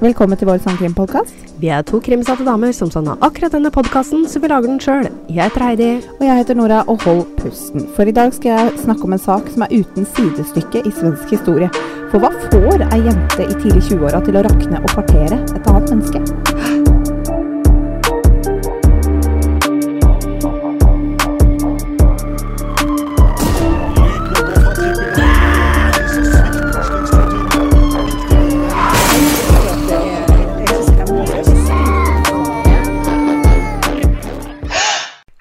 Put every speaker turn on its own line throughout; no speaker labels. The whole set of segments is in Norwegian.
Velkommen til vår sangkrimpodkast.
Vi er to krimsatte damer som savna akkurat denne podkasten, så vi lager den sjøl. Jeg heter Heidi.
Og jeg heter Nora, og hold pusten. For i dag skal jeg snakke om en sak som er uten sidestykke i svensk historie. For hva får ei jente i tidlig 20-åra til å rakne og partere et annet menneske?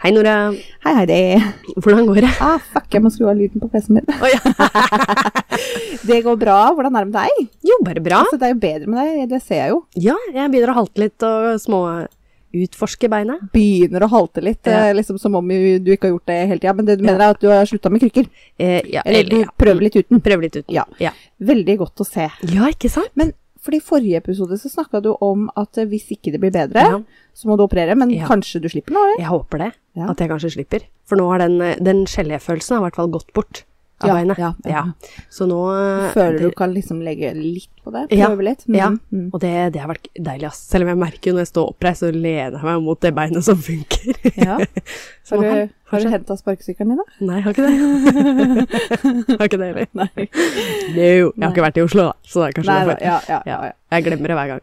Hei, Nora.
Hei, Heidi.
Hvordan går det?
Ah, fuck, jeg må skru av lyden på PC-en min. det går bra. Hvordan er det med deg?
Jo, bare bra.
Altså, det er jo bedre med deg, det ser jeg jo.
Ja, jeg begynner å halte litt og små utforske beinet.
Begynner å halte litt,
Ja.
eh, liksom som om du ikke har gjort det hele tida. Men det du mener er at du har slutta med krykker?
Eh, ja,
Eller du prøver litt uten?
Prøver litt uten.
Ja.
ja.
Veldig godt å se.
Ja, ikke sant?
Men fordi i forrige episode så snakka du om at eh, hvis ikke det blir bedre,
Ja.
så må du operere. Men
Ja.
kanskje du slipper nå? eller?
Jeg håper det.
Ja.
At jeg kanskje slipper. For nå har den, den geléfølelsen i hvert fall gått bort av beinet.
ja, ja.
Så nå eh,
Føler du kan liksom legge litt på det?
Ja,
Prøve litt? Mm,
Ja,
mm.
og det, det har vært deilig, ass. Selv om jeg merker jo når jeg står oppreist, så lener jeg meg mot det beinet som funker.
ja. Har du,
har-
har du henta sparkesykkelen din, da?
Nei, jeg har ikke det. har ikke det heller.
Nei.
No, jeg har ikke vært i Oslo, da. Så det er kanskje
Nei,
derfor.
ja, ja, ja,
Ja.
ja.
Jeg glemmer det hver gang.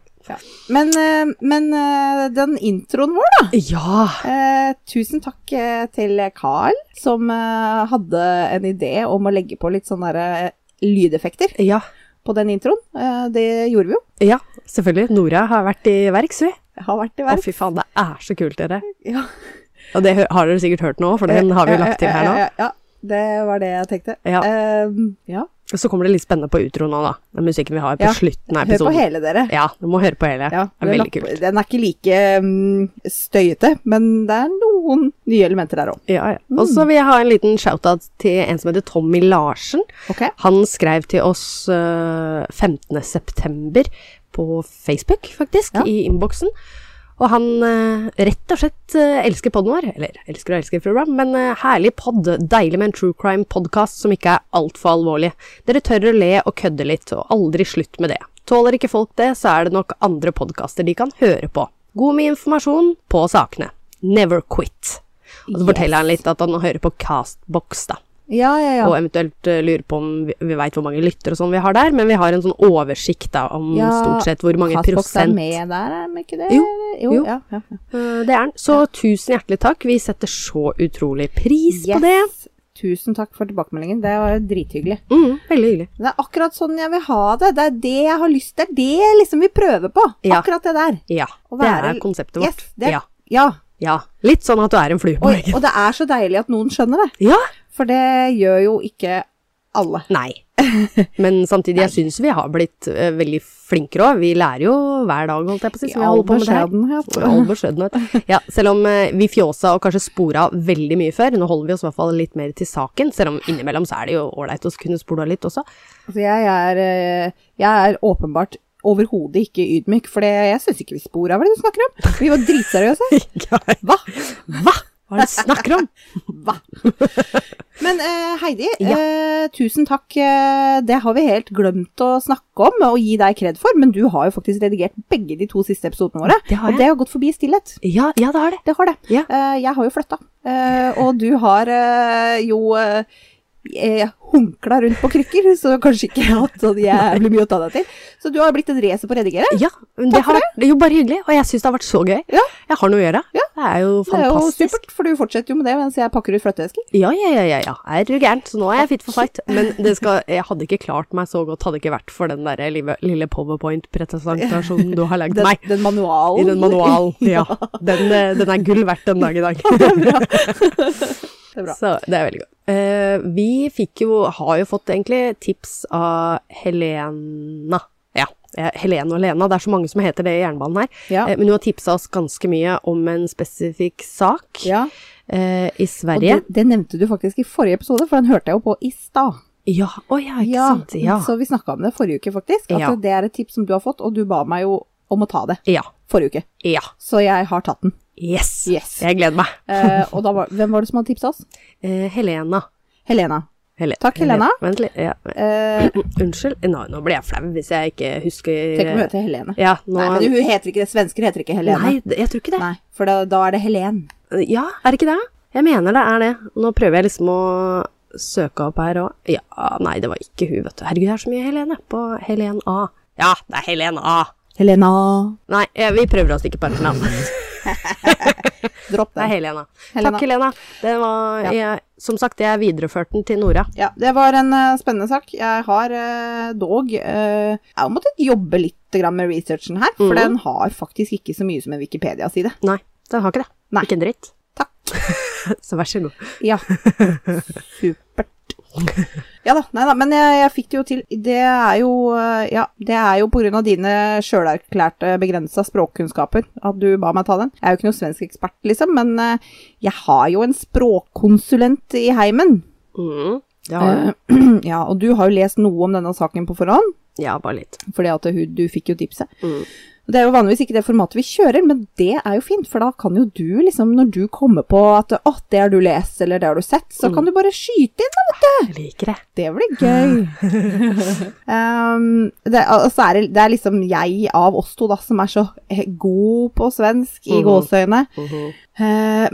Men, eh, men eh, den introen vår, da.
Ja!
Eh, tusen takk eh, til Carl, som hadde en idé om å legge på litt sånne lydeffekter
Ja,
på den introen. Eh, det gjorde vi jo.
ja selvfølgelig. Nora har vært i verks, vi.
Har vært i
Å, fy faen, det er så kult, dere.
Ja.
Og det har dere sikkert hørt nå, for den har vi jo lagt til her nå.
Ja, det var det jeg tenkte.
Ja.
Eh, ja.
Så kommer det litt spennende på utro nå, da. Den musikken vi har på
Ja,
slutten av episoden.
Hør på hele, dere.
Ja, du må høre på hele.
Ja,
det er veldig kult.
Den er ikke like um, støyete, men det er noen nye elementer der òg.
Ja, ja.
Mm.
Og så vil jeg ha en liten shout-out til en som heter Tommy Larsen.
Okay.
Han skrev til oss uh, 15. september på Facebook, faktisk,
Ja.
i innboksen. Og han øh, rett og slett øh, elsker podden vår. Eller elsker og elsker program, men øh, herlig pod. Deilig med en true crime-podkast som ikke er altfor alvorlig. Dere tør å le og kødde litt, og aldri slutt med det. Tåler ikke folk det, så er det nok andre podkaster de kan høre på. God med informasjon på sakene. Never quit. Og så forteller han litt at han hører på Castbox, da
Ja, ja, ja.
og eventuelt uh, lurer på om vi, vi veit hvor mange lyttere og sånn vi har der, men vi har en sånn oversikt da om
Ja,
stort sett hvor mange prosent
er med der, er de ikke det?
Jo,
jo.
jo.
Ja, ja.
Eh, det er den. Så tusen hjertelig takk. Vi setter så utrolig pris på det.
Yes. Tusen takk for tilbakemeldingen. Det var drithyggelig.
Mm, veldig hyggelig.
Det er akkurat sånn jeg vil ha det. Det er det jeg har lyst til. Det er det liksom vi prøver på.
Ja.
Akkurat det der.
Ja, det er konseptet vårt.
Yes, det,
Ja,
ja.
ja. Litt sånn at du er en flue på
Og,
veggen.
og det er så deilig at noen skjønner det.
Ja.
For det gjør jo ikke alle.
Nei. Men samtidig, jeg syns vi har blitt uh, veldig flinkere òg. Vi lærer jo hver dag, holdt jeg på å si, som vi holder på med det her. all beskjedenhet. Ja, selv om uh, vi fjåsa og kanskje spora veldig mye før, nå holder vi oss i hvert fall litt mer til saken, selv om innimellom så er det jo ålreit å kunne spore litt også.
Altså, jeg er, eh, jeg er åpenbart overhodet ikke ydmyk, for det, jeg syns ikke vi spora. Hva det du snakker om? Vi var dritseriøse. Hva?
Hva? Hva er det du snakker om?
Hva? Men eh, Heidi,
Ja.
eh, tusen takk. eh, det har vi helt glemt å snakke om og gi deg kred for, men du har jo faktisk redigert begge de to siste episodene våre.
Det har
Og det har gått forbi stillhet.
Ja, ja, det har det.
Det har det.
Ja.
Eh, jeg har jo flytta, eh, og du har eh, jo eh, hunkla rundt på krykker, så kanskje ikke hatt sånn jævlig mye å ta deg til. Så du har blitt et racer på å redigere.
Ja, men
Takk
det
for
har vært jo bare hyggelig, og jeg syns det har vært så gøy.
Ja.
Jeg har noe å gjøre.
Ja.
Det er jo fantastisk.
Det er jo supert, for du fortsetter jo med det mens jeg pakker ut flytteesker.
Ja, ja, ja, ja, ja. Er du gæren? Så nå er jeg fit for fight. Men det skal, jeg hadde ikke klart meg så godt, hadde ikke vært for den der lille, powerpoint-presentasjonen du har lagd meg.
den manualen.
I den manualen. Ja. Den, eh, den er gull verdt den dag i dag.
Det er bra.
Så det er veldig godt. Uh, vi fikk jo, har jo fått egentlig tips av Helena. Ja, eh, Helene og Lena. Det er så mange som heter det i jernbanen her.
Ja.
Uh, men hun har tipsa oss ganske mye om en spesifikk sak
Ja,
uh, i Sverige.
det, det nevnte du faktisk i forrige episode, for den hørte jeg jo på i stad.
Ja, oh, ja, ikke sant? Ja.
Så vi snakka om det forrige uke, faktisk. At
Ja.
det er et tips som du har fått, og du ba meg jo om å ta det
ja.
forrige uke.
Ja.
Så jeg har tatt den.
Yes.
Yes.
Jeg gleder meg.
Eh, og da var, hvem var det som hadde tipsa oss?
Eh, Helena.
Helena.
Hel
Takk, Helena.
Vent litt. Ja.
Eh,
Unnskyld. Nå, nå ble jeg flau hvis jeg ikke husker
Tenk om hun heter Helene.
Ja, nå
Nei, men hun heter ikke det. Svensker heter ikke Helene.
Nei, jeg tror ikke det.
Nei, for da, da er det Helen.
Ja, er det ikke det? Jeg mener det er det. Nå prøver jeg liksom å søke opp her òg. Ja, nei, det var ikke hun, vet du. Herregud, det er så mye Helene på Helen A. Ja, det er Helen A.
Helena.
Nei, ja, vi prøver oss ikke på et navn.
Dropp
Det er
det.
Helena.
Helena.
Takk, Helena. Det var,
Ja.
jeg, som sagt, jeg videreførte den til Nora.
Ja, det var en uh, spennende sak. Jeg har uh, dog uh, Jeg har måttet jobbe litt grann med researchen her, for
mm.
den har faktisk ikke så mye som en Wikipedia-side.
Nei, den har ikke det.
Nei.
Ikke en dritt.
Takk.
Så vær så god.
Ja. Supert. Ja da, nei da, men jeg, jeg fikk det jo til. Det er jo eh, Ja, det er jo av dine sjølerklærte begrensa språkkunnskaper at du ba meg ta den. Jeg er jo ikke noen svensk ekspert, liksom, men eh, jeg har jo en språkkonsulent i heimen.
Mm, det har du.
Uh, ja, og du har jo lest noe om denne saken på forhånd,
Ja, bare litt.
fordi at du, du fikk jo tipset.
Mm.
Det er jo vanligvis ikke det formatet vi kjører, men det er jo fint, for da kan jo du liksom, når du kommer på at å, det har du lest, eller det har du sett, så kan du bare skyte inn, da, vet du.
Jeg liker det.
Det blir gøy. um, det, altså er det, det er liksom jeg av oss to da, som er så god på svensk i
Mhm.
gåseøyne.
Mm
Eh,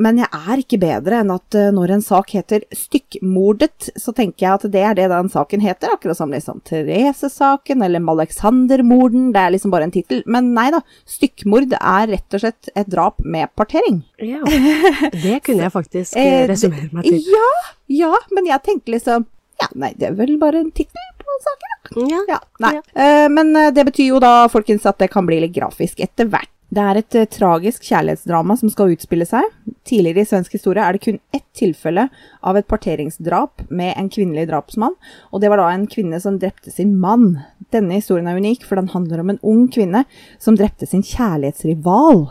men jeg er ikke bedre enn at eh, når en sak heter Stykkmordet, så tenker jeg at det er det den saken heter, akkurat som liksom Therese-saken eller Malexander-morden, det er liksom bare en tittel. Men nei da, stykkmord er rett og slett et drap med partering.
Ja. Det kunne jeg faktisk
Eh,
eh, resumere meg til.
Ja, ja, men jeg tenkte liksom Ja, nei, det er vel bare en tittel på saken, da.
Ja.
Ja, nei.
Ja.
Eh, men eh, det betyr jo da, folkens, at det kan bli litt grafisk etter hvert. Det er et uh, tragisk kjærlighetsdrama som skal utspille seg. Tidligere i svensk historie er det kun ett tilfelle av et parteringsdrap med en kvinnelig drapsmann, og det var da en kvinne som drepte sin mann. Denne historien er unik, for den handler om en ung kvinne som drepte sin kjærlighetsrival.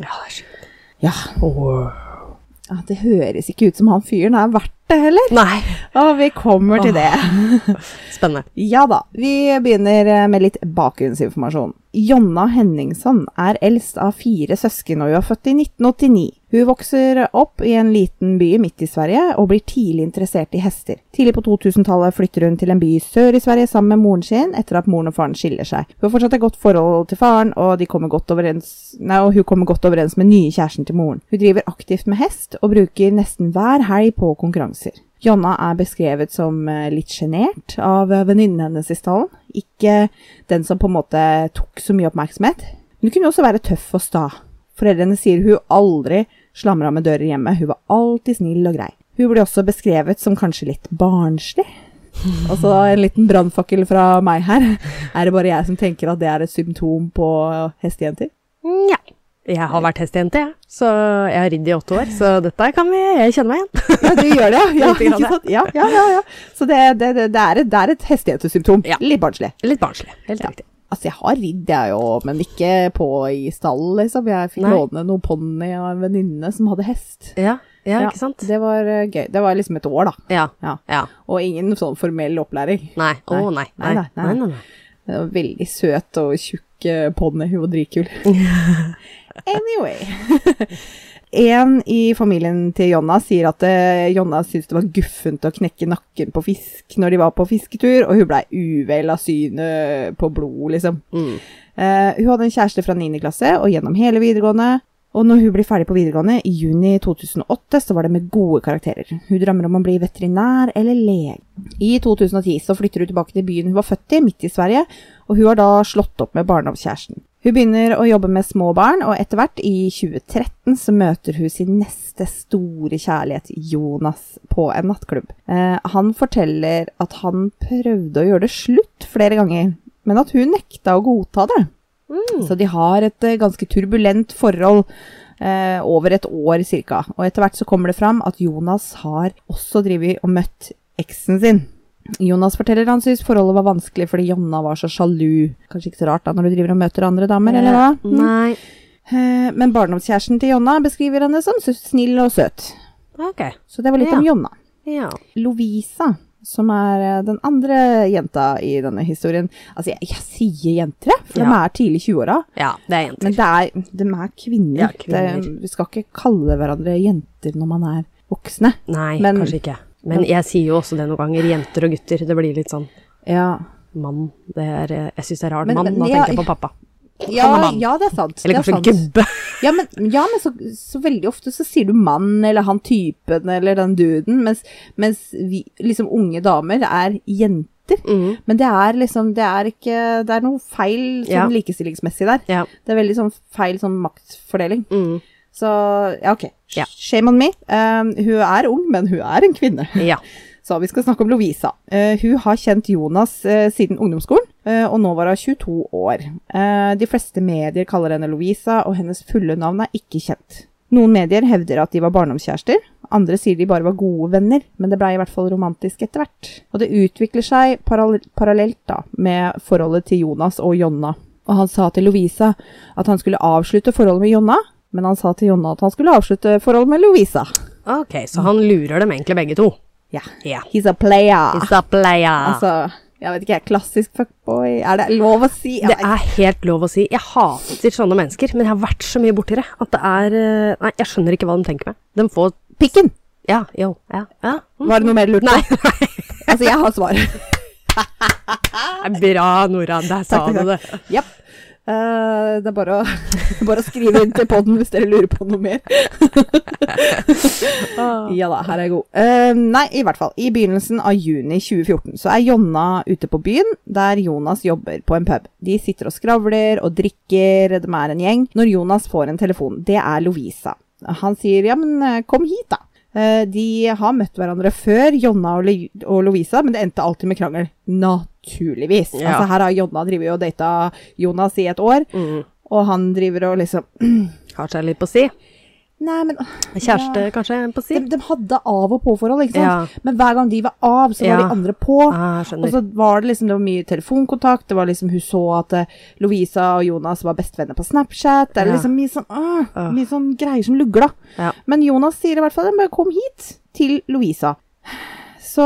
Ja, det er sjukt.
Ja, ja det høres ikke ut som han fyren er verdt det heller.
Nei.
Og vi kommer til det.
Spennende.
Ja da, vi begynner eh, med litt bakgrunnsinformasjon. Jonna Henningson er eldst av fire søsken, og hun er født i 1989. Hun vokser opp i en liten by midt i Sverige, og blir tidlig interessert i hester. Tidlig på 2000-tallet flytter hun til en by sør i Sverige sammen med moren sin, etter at moren og faren skiller seg. Hun har fortsatt et godt forhold til faren, og, kommer overens, nei, og hun kommer godt overens med nye kjæresten til moren. Hun driver aktivt med hest, og bruker nesten hver helg på konkurranser. Jonna er beskrevet som eh, litt sjenert av eh, venninnen hennes i stallen. Ikke den som på en måte tok så mye oppmerksomhet. Men hun kunne også være tøff og sta. Foreldrene sier hun aldri slamra med dører hjemme. Hun var alltid snill og grei. Hun blir også beskrevet som kanskje litt barnslig. Altså en liten brannfakkel fra meg her. Er det bare jeg som tenker at det er et symptom på hestejenter?
Nja. Jeg har vært hestejente, jeg. Så jeg har ridd i åtte år, så dette kan vi Jeg kjenner meg igjen.
Ja, du gjør det, ja. ja ikke sant? Ja, ja, ja, ja. Så det, det, det, det er et, det er et hestejentesymptom.
Ja.
Litt barnslig.
Litt barnslig. Helt
Ja.
riktig.
Altså, jeg har ridd, jeg jo, men ikke på i stall, liksom. Jeg fikk
Nei.
låne noen ponni av en venninne som hadde hest.
Ja, ja, ikke sant?
Det var eh, gøy. Det var liksom et år, da.
Ja.
Ja.
ja.
Og ingen sånn formell opplæring.
Nei. Å nei.
Nei,
Nei,
nei, nei.
nei. nei, nei.
Veldig søt og tjukk eh, ponni. Hun var dritkul. Anyway. En i familien til Jonna sier at uh, Jonna syntes det var guffent å knekke nakken på fisk når de var på fisketur, og hun blei uvel av synet på blod, liksom.
Mm.
Uh, hun hadde en kjæreste fra 9. klasse og gjennom hele videregående. Og når hun blir ferdig på videregående i juni 2008, så var det med gode karakterer. Hun drømmer om å bli veterinær eller lege. I 2010 så flytter hun tilbake til byen hun var født i, midt i Sverige, og hun har da slått opp med barndomskjæresten. Hun begynner å jobbe med små barn, og etter hvert, i 2013, så møter hun sin neste store kjærlighet, Jonas, på en nattklubb. Eh, han forteller at han prøvde å gjøre det slutt flere ganger, men at hun nekta å godta det.
Mm.
Så de har et eh, ganske turbulent forhold eh, over et år ca. Og etter hvert så kommer det fram at Jonas har også drevet og møtt eksen sin. Jonas forteller han syntes forholdet var vanskelig fordi Jonna var så sjalu. Kanskje ikke så rart da når du driver og møter andre damer, eller hva? Mm.
Nei.
Eh, men barndomskjæresten til Jonna beskriver henne som snill og søt.
Ok.
Så det var litt
Ja.
om Jonna.
Ja.
Lovisa, som er eh, den andre jenta i denne historien. Altså, jeg, jeg sier jenter, for de er tidlig i 20-åra.
ja, det er jenter.
Men det er, de er kvinner.
Ja, kvinner.
Det, vi skal ikke kalle hverandre jenter når man er voksne.
Nei,
men-
kanskje ikke. Men jeg sier jo også det noen ganger, jenter og gutter. Det blir litt sånn
Ja,
mann. Det er, jeg syns det er rart.
Men-
mann, da
ja,
tenker jeg på pappa.
ja, ja det er sant.
Eller
er
kanskje gubbe.
Ja, men, ja, men så, så veldig ofte så sier du mann, eller han typen, eller den duden, mens, mens vi, liksom unge damer er jenter.
Mm.
Men det er liksom, det er ikke, det er noe feil
Ja.
sånn likestillingsmessig der.
Ja.
Det er veldig sånn feil sånn maktfordeling.
Mm.
Så, ja, ok.
Ja.
Shame on me. Um, hun er ung, men hun er en kvinne.
ja.
Så vi skal snakke om Lovisa. Uh, hun har kjent Jonas uh, siden ungdomsskolen, uh, og nå var hun 22 år. Eh, de fleste medier kaller henne Lovisa, og hennes fulle navn er ikke kjent. Noen medier hevder at de var barndomskjærester, andre sier de bare var gode venner, men det blei i hvert fall romantisk etter hvert. Og det utvikler seg paral parallelt da, med forholdet til Jonas og Jonna. Og han sa til Lovisa at han skulle avslutte forholdet med Jonna, men han sa til Jonna at han skulle avslutte forholdet med Louisa.
Ok, så han lurer dem egentlig begge to.
Ja.
Yeah.
He's a player.
He's a player.
Altså, jeg vet ikke, klassisk fuckboy, er det lov å si?
Det er helt lov å si. Jeg hater sånne mennesker, men jeg har vært så mye borti det at det er eh, Nei, jeg skjønner ikke hva de tenker med. De får
Pikken!
Ja, jo, ja, ja. Mm.
Var det noe mer lurt?
Nei.
Nei. Altså, jeg har svar.
Bra, Nora. Der sa du det.
Japp. Eh, det er bare å, bare å skrive inn til podden hvis dere lurer på noe mer. ja da, her er jeg god. Uh, nei, i hvert fall. I begynnelsen av juni 2014 så er Jonna ute på byen, der Jonas jobber på en pub. De sitter og skravler og drikker, de er en gjeng. Når Jonas får en telefon, det er Lovisa. Han sier ja, men eh, kom hit, da. Eh, De har møtt hverandre før, Jonna og, Lovisa, men det endte alltid med krangel. Naturligvis.
Ja.
Altså, her har Jonna drevet og data Jonas i et år,
Mm.
og han driver og liksom
Har seg litt på si.
Nei, men
Kjæreste, kanskje, på si.
de, de hadde av- og på-forhold, ikke sant?
Ja.
Men hver gang de var av, så var
Ja.
de andre på.
Ah,
Og så var det liksom det var mye telefonkontakt. Det var liksom Hun så at uh, Lovisa og Jonas var bestevenner på Snapchat. Det er
Ja.
liksom mye sånn uh,
uh.
Mye sånn greier som lugla.
Ja.
Men Jonas sier i hvert fall bare kom hit til Lovisa. Så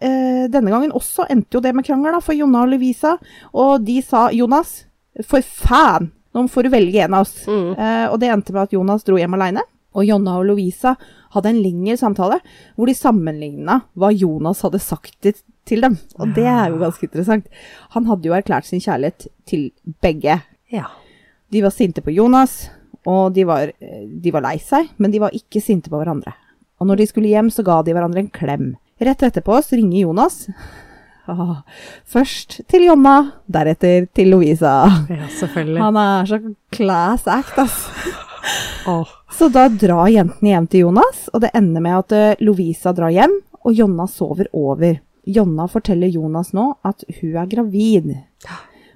eh, denne gangen også endte jo det med krangel da, for Jonna og Lovisa. Og de sa Jonas, for faen, nå får du velge en av oss.
Mm.
Eh, og det endte med at Jonas dro hjem aleine. Og Jonna og Lovisa hadde en lengre samtale hvor de sammenligna hva Jonas hadde sagt til, til dem. Og det er jo ganske interessant. Han hadde jo erklært sin kjærlighet til begge.
Ja.
De var sinte på Jonas, og de var, eh, de var lei seg, men de var ikke sinte på hverandre. Og når de skulle hjem, så ga de hverandre en klem. Rett etterpå så ringer Jonas. Først til Jonna, deretter til Lovisa.
ja, selvfølgelig.
Han er så class act, ass.
Oh.
Så da drar jentene hjem til Jonas, og det ender med at eh, Lovisa drar hjem, og Jonna sover over. Jonna forteller Jonas nå at hun er gravid.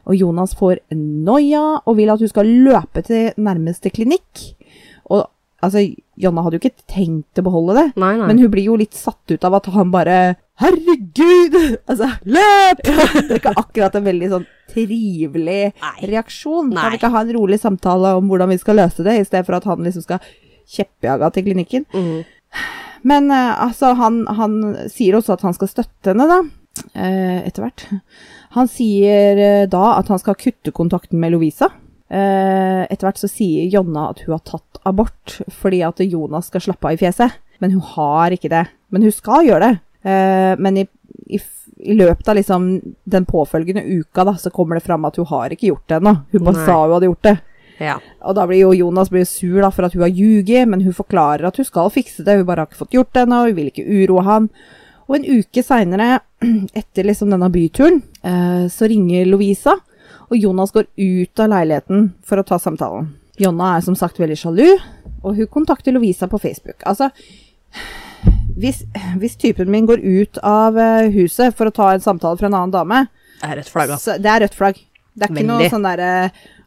Og Jonas får noia og vil at hun skal løpe til nærmeste klinikk. Og altså, Jonna hadde jo ikke tenkt å beholde det,
Nei, nei.
men hun blir jo litt satt ut av at han bare Herregud! Altså, løp! Det er ikke akkurat en veldig sånn trivelig
Nei.
reaksjon.
Nei.
Kan vi ikke ha en rolig samtale om hvordan vi skal løse det, i stedet for at han liksom skal kjeppjage til klinikken?
Mm.
Men eh, altså, han, han sier også at han skal støtte henne, da. eh, etter hvert. Han sier eh, da at han skal kutte kontakten med Lovisa. Etter hvert så sier Jonna at hun har tatt abort fordi at Jonas skal slappe av i fjeset. Men hun har ikke det. Men hun skal gjøre det. Eh, men i, i, i løpet av liksom den påfølgende uka da, så kommer det fram at hun har ikke gjort det ennå. Hun bare
Nei.
sa hun hadde gjort det.
Ja.
Og da blir jo Jonas blir sur da, for at hun har ljuget, men hun forklarer at hun skal fikse det, hun bare har ikke fått gjort det ennå, hun vil ikke uroe han. Og en uke seinere, etter liksom denne byturen, eh, så ringer Lovisa, og Jonas går ut av leiligheten for å ta samtalen. Jonna er som sagt veldig sjalu, og hun kontakter Lovisa på Facebook. Altså, hvis, hvis typen min går ut av eh, huset for å ta en samtale fra en annen dame,
Det er rødt flagg, altså.
så det er rødt flagg. Det er ikke noe sånn derre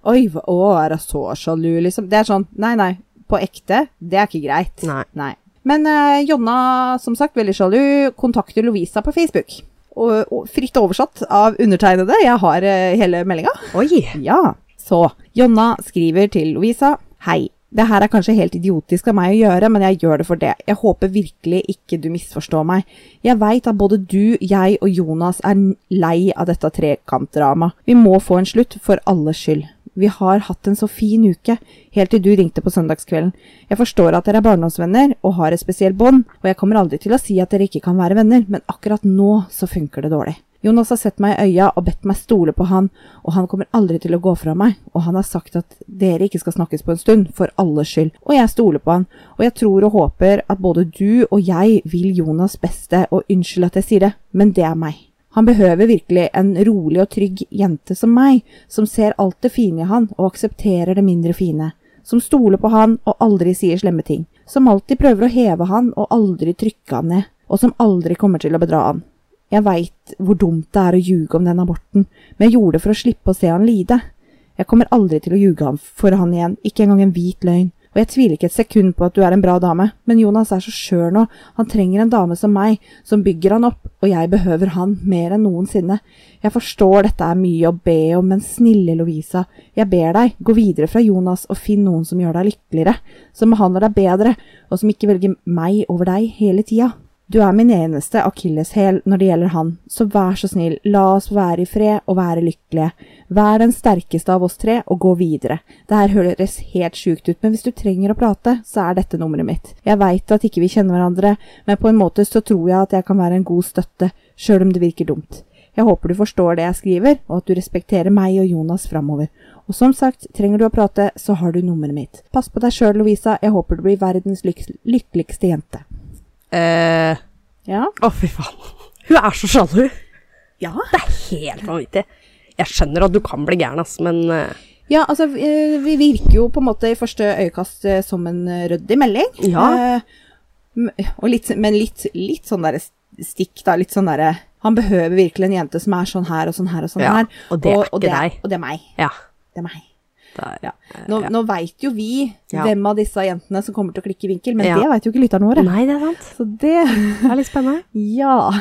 Oi, å, er hun så sjalu, liksom? Det er sånn Nei, nei. På ekte. Det er ikke greit.
Nei.
Men uh, Jonna, som sagt, veldig sjalu, kontakter Lovisa på Facebook. Og, og fritt oversatt av undertegnede. Jeg har uh, hele meldinga. Ja. Så Jonna skriver til Lovisa. Hei. Det her er kanskje helt idiotisk av meg å gjøre, men jeg gjør det for det. Jeg håper virkelig ikke du misforstår meg. Jeg veit at både du, jeg og Jonas er lei av dette trekantdramaet. Vi må få en slutt, for alles skyld. Vi har hatt en så fin uke, helt til du ringte på søndagskvelden. Jeg forstår at dere er barndomsvenner og har et spesielt bånd, og jeg kommer aldri til å si at dere ikke kan være venner, men akkurat nå så funker det dårlig. Jonas har sett meg i øya og bedt meg stole på han, og han kommer aldri til å gå fra meg, og han har sagt at dere ikke skal snakkes på en stund, for alles skyld, og jeg stoler på han, og jeg tror og håper at både du og jeg vil Jonas beste, og unnskyld at jeg sier det, men det er meg. Han behøver virkelig en rolig og trygg jente som meg, som ser alt det fine i han og aksepterer det mindre fine, som stoler på han og aldri sier slemme ting, som alltid prøver å heve han og aldri trykke han ned, og som aldri kommer til å bedra han. Jeg veit hvor dumt det er å ljuge om den aborten, men jeg gjorde det for å slippe å se han lide. Jeg kommer aldri til å ljuge for han igjen, ikke engang en hvit løgn. Og jeg tviler ikke et sekund på at du er en bra dame, men Jonas er så skjør nå, han trenger en dame som meg, som bygger han opp, og jeg behøver han mer enn noensinne. Jeg forstår dette er mye å be om, men snille Lovisa, jeg ber deg, gå videre fra Jonas og finn noen som gjør deg lykkeligere, som behandler deg bedre, og som ikke velger meg over deg hele tida. Du er min eneste akilleshæl når det gjelder han, så vær så snill, la oss være i fred og være lykkelige. Vær den sterkeste av oss tre og gå videre. Det her høres helt sjukt ut, men hvis du trenger å prate, så er dette nummeret mitt. Jeg veit at ikke vi kjenner hverandre, men på en måte så tror jeg at jeg kan være en god støtte, sjøl om det virker dumt. Jeg håper du forstår det jeg skriver, og at du respekterer meg og Jonas framover. Og som sagt, trenger du å prate, så har du nummeret mitt. Pass på deg sjøl, Lovisa, jeg håper du blir verdens lyk lykkeligste jente.
Eh,
Ja?
Å, fy faen. Hun er så sjalu.
Ja?
Det er helt vanvittig. Jeg skjønner at du kan bli gæren, ass, men eh,
Ja, altså, eh, vi virker jo på en måte i første øyekast eh, som en eh, ryddig melding.
Ja.
Eh, og litt, men litt, litt sånn derre stikk, da. Litt sånn derre Han behøver virkelig en jente som er sånn her og sånn her og sånn
Ja,
her.
og det er ikke
det,
deg.
Og det er meg.
ja.
Det er meg. Ja. Nå,
ja.
veit jo vi
Ja.
hvem av disse jentene som kommer til å klikke i vinkel, men
Ja.
det veit jo ikke lytterne våre.
Nei, det er sant.
Så det
Det er litt spennende.
Ja.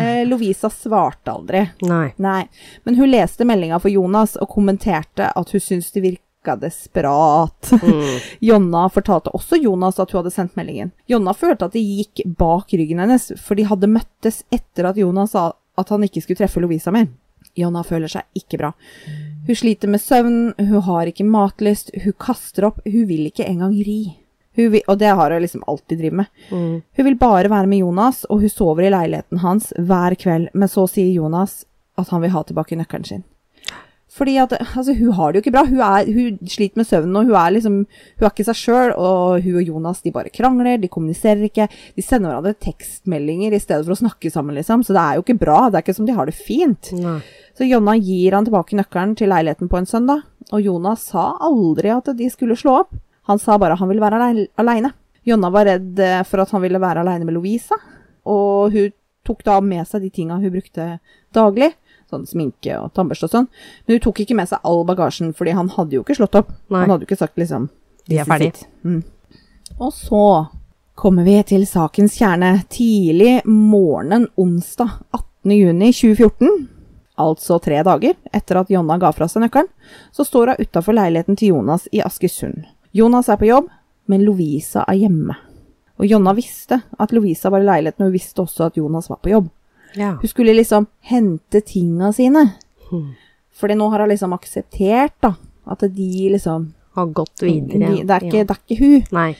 Eh, Lovisa svarte aldri.
Nei.
Nei, men hun leste meldinga for Jonas og kommenterte at hun syntes det virka desperat.
Mm.
Jonna fortalte også Jonas at hun hadde sendt meldingen. Jonna følte at det gikk bak ryggen hennes, for de hadde møttes etter at Jonas sa at han ikke skulle treffe Lovisa mer. Jonna føler seg ikke bra. Hun sliter med søvn, hun har ikke matlyst, hun kaster opp, hun vil ikke engang ri. Vil, og det har hun liksom alltid drevet med.
Mm.
Hun vil bare være med Jonas, og hun sover i leiligheten hans hver kveld, men så sier Jonas at han vil ha tilbake nøkkelen sin. Fordi at, altså, hun har det jo ikke bra. Hun, er, hun sliter med søvnen, og hun er liksom Hun er ikke seg sjøl, og hun og Jonas de bare krangler, de kommuniserer ikke. De sender hverandre tekstmeldinger i stedet for å snakke sammen, liksom. Så det er jo ikke bra. Det er ikke som de har det fint.
Nei.
Så Jonna gir han tilbake nøkkelen til leiligheten på en søndag, og Jonas sa aldri at de skulle slå opp. Han sa bare at han ville være alei- aleine. Jonna var redd eh, for at han ville være aleine med Louisa, og hun tok da med seg de tinga hun brukte daglig, sånn sminke og tannbørste og sånn, men hun tok ikke med seg all bagasjen, fordi han hadde jo ikke slått opp.
Nei.
Han hadde jo ikke sagt liksom
De er ferdige.
Mm. Og så kommer vi til sakens kjerne. Tidlig morgenen onsdag 18. juni 2014, altså tre dager etter at Jonna ga fra seg nøkkelen, så står hun utafor leiligheten til Jonas i Askersund. Jonas er på jobb, men Lovisa er hjemme. Og Jonna visste at Lovisa var i leiligheten, og hun visste også at Jonas var på jobb.
Ja.
Hun skulle liksom hente tinga sine.
Hmm.
Fordi nå har hun liksom akseptert da, at de liksom
Har gått videre.
de, det, er ikke, det er ikke hun.
Nei.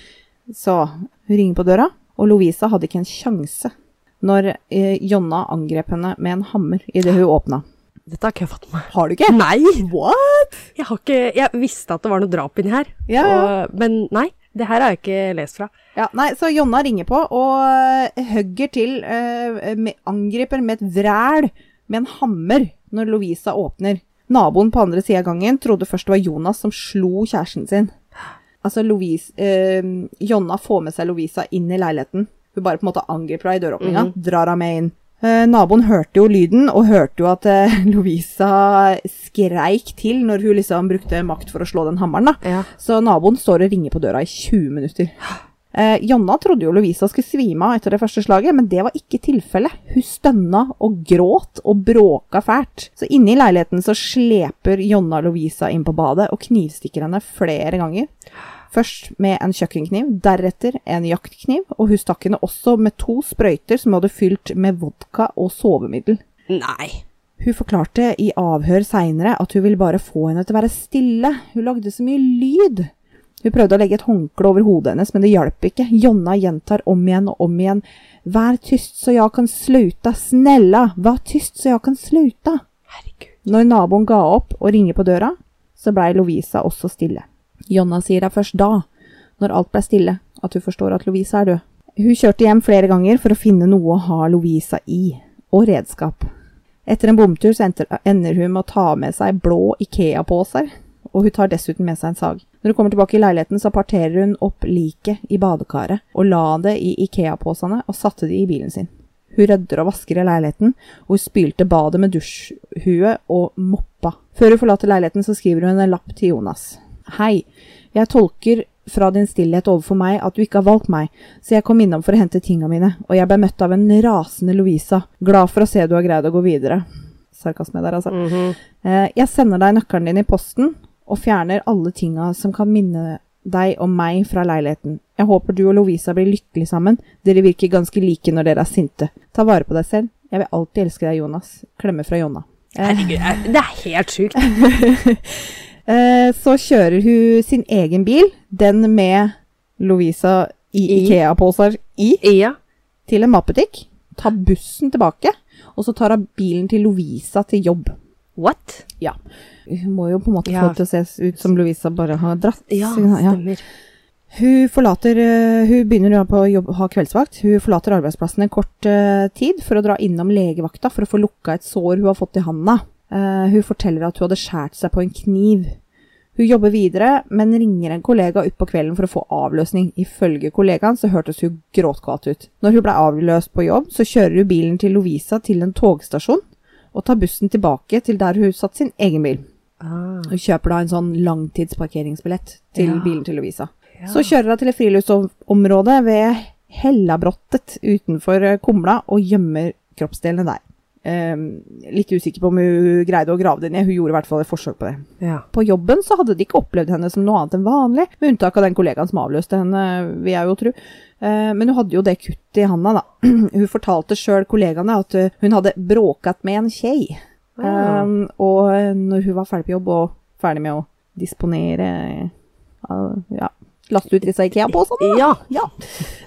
Så hun ringer på døra, og Lovisa hadde ikke en sjanse når eh, Jonna angrep henne med en hammer idet hun åpna.
Dette har ikke jeg fått med meg.
Har du ikke?
Nei!
What?
Jeg, har ikke, jeg visste at det var noe drap inni her,
Ja, ja.
Og, men nei. Det her har jeg ikke lest fra.
Ja, nei, så Jonna ringer på og eh, hugger til, eh, med, angriper med et vræl med en hammer når Lovisa åpner. Naboen på andre sida av gangen trodde først det var Jonas som slo kjæresten sin. Altså, Louise, eh, Jonna får med seg Lovisa inn i leiligheten. Hun bare på en måte angriper henne i døråpninga, drar henne med inn. Eh, naboen hørte jo lyden, og hørte jo at eh, Lovisa skreik til når hun liksom brukte makt for å slå den hammeren. da.
Ja.
Så naboen står og ringer på døra i 20 minutter. Eh, Jonna trodde jo Lovisa skulle svime av etter det første slaget, men det var ikke tilfellet. Hun stønna og gråt og bråka fælt. Så inne i leiligheten så sleper Jonna Lovisa inn på badet og knivstikker henne flere ganger. Først med en kjøkkenkniv, deretter en jaktkniv, og hun stakk henne også med to sprøyter som hun hadde fylt med vodka og sovemiddel.
Nei.
Hun forklarte i avhør seinere at hun ville bare få henne til å være stille. Hun lagde så mye lyd. Hun prøvde å legge et håndkle over hodet hennes, men det hjalp ikke. Jonna gjentar om igjen og om igjen. Vær tyst så jeg kan sluta, snella, vær tyst så jeg kan sluta.
Herregud.
Når naboen ga opp og ringer på døra, så blei Lovisa også stille. Jonna sier det først da, når alt ble stille, at hun forstår at Lovisa er død. Hun kjørte hjem flere ganger for å finne noe å ha Lovisa i, og redskap. Etter en bomtur så ender hun med å ta med seg blå Ikea-poser, og hun tar dessuten med seg en sag. Når hun kommer tilbake i leiligheten, så parterer hun opp liket i badekaret og la det i Ikea-posene og satte det i bilen sin. Hun rydder og vasker i leiligheten, og hun spylte badet med dusjhue og moppa. Før hun forlater leiligheten, så skriver hun en lapp til Jonas. Hei, jeg tolker fra din stillhet overfor meg at du ikke har valgt meg, så jeg kom innom for å hente tinga mine, og jeg ble møtt av en rasende Louisa. Glad for å se du har greid å gå videre. Sarkasme der, altså.
Mhm.
Eh, Jeg sender deg nøkkelen din i posten, og fjerner alle tinga som kan minne deg og meg fra leiligheten. Jeg håper du og Lovisa blir lykkelig sammen. Dere virker ganske like når dere er sinte. Ta vare på deg selv. Jeg vil alltid elske deg, Jonas. Klemme fra Jonna.
Herregud, det er helt sjukt.
eh, så kjører hun sin egen bil, den med Lovisa i
I.
Ikea-poser i,
Ja.
til en matbutikk. Tar bussen tilbake, og så tar hun bilen til Lovisa til jobb.
What? Ja.
Hun må jo på en måte
Ja.
få det til å se ut som Lovisa bare har dratt.
Ja,
Ja.
stemmer.
Hun forlater eh, Hun begynner på å ha kveldsvakt. Hun forlater arbeidsplassen en kort eh, tid for å dra innom legevakta for å få lukka et sår hun har fått i handa. Eh, hun forteller at hun hadde skåret seg på en kniv. Hun jobber videre, men ringer en kollega utpå kvelden for å få avløsning. Ifølge kollegaen så hørtes hun gråtkvalt ut. Når hun ble avløst på jobb, så kjører hun bilen til Lovisa til en togstasjon, og tar bussen tilbake til der hun satt sin egen bil.
Ah,
Hun kjøper da en sånn langtidsparkeringsbillett til
Ja.
bilen til Lovisa.
ja.
Så kjører hun til et friluftsområde ved Hellabrottet utenfor eh, Kumla og gjemmer kroppsdelene der. Ehm, litt usikker på om hun greide å grave det ned, hun gjorde i hvert fall et forsøk på det.
ja.
På jobben så hadde de ikke opplevd henne som noe annet enn vanlig, med unntak av den kollegaen som avløste henne, vil jeg jo tro. Eh, men hun hadde jo det kuttet i handa, da. hun fortalte sjøl kollegaene at eh, hun hadde bråkat med en kjei.
Ja.
Um, og når hun var ferdig på jobb og ferdig med å disponere uh, ja, laste ut disse Ikea-posene,
Ja.
ja.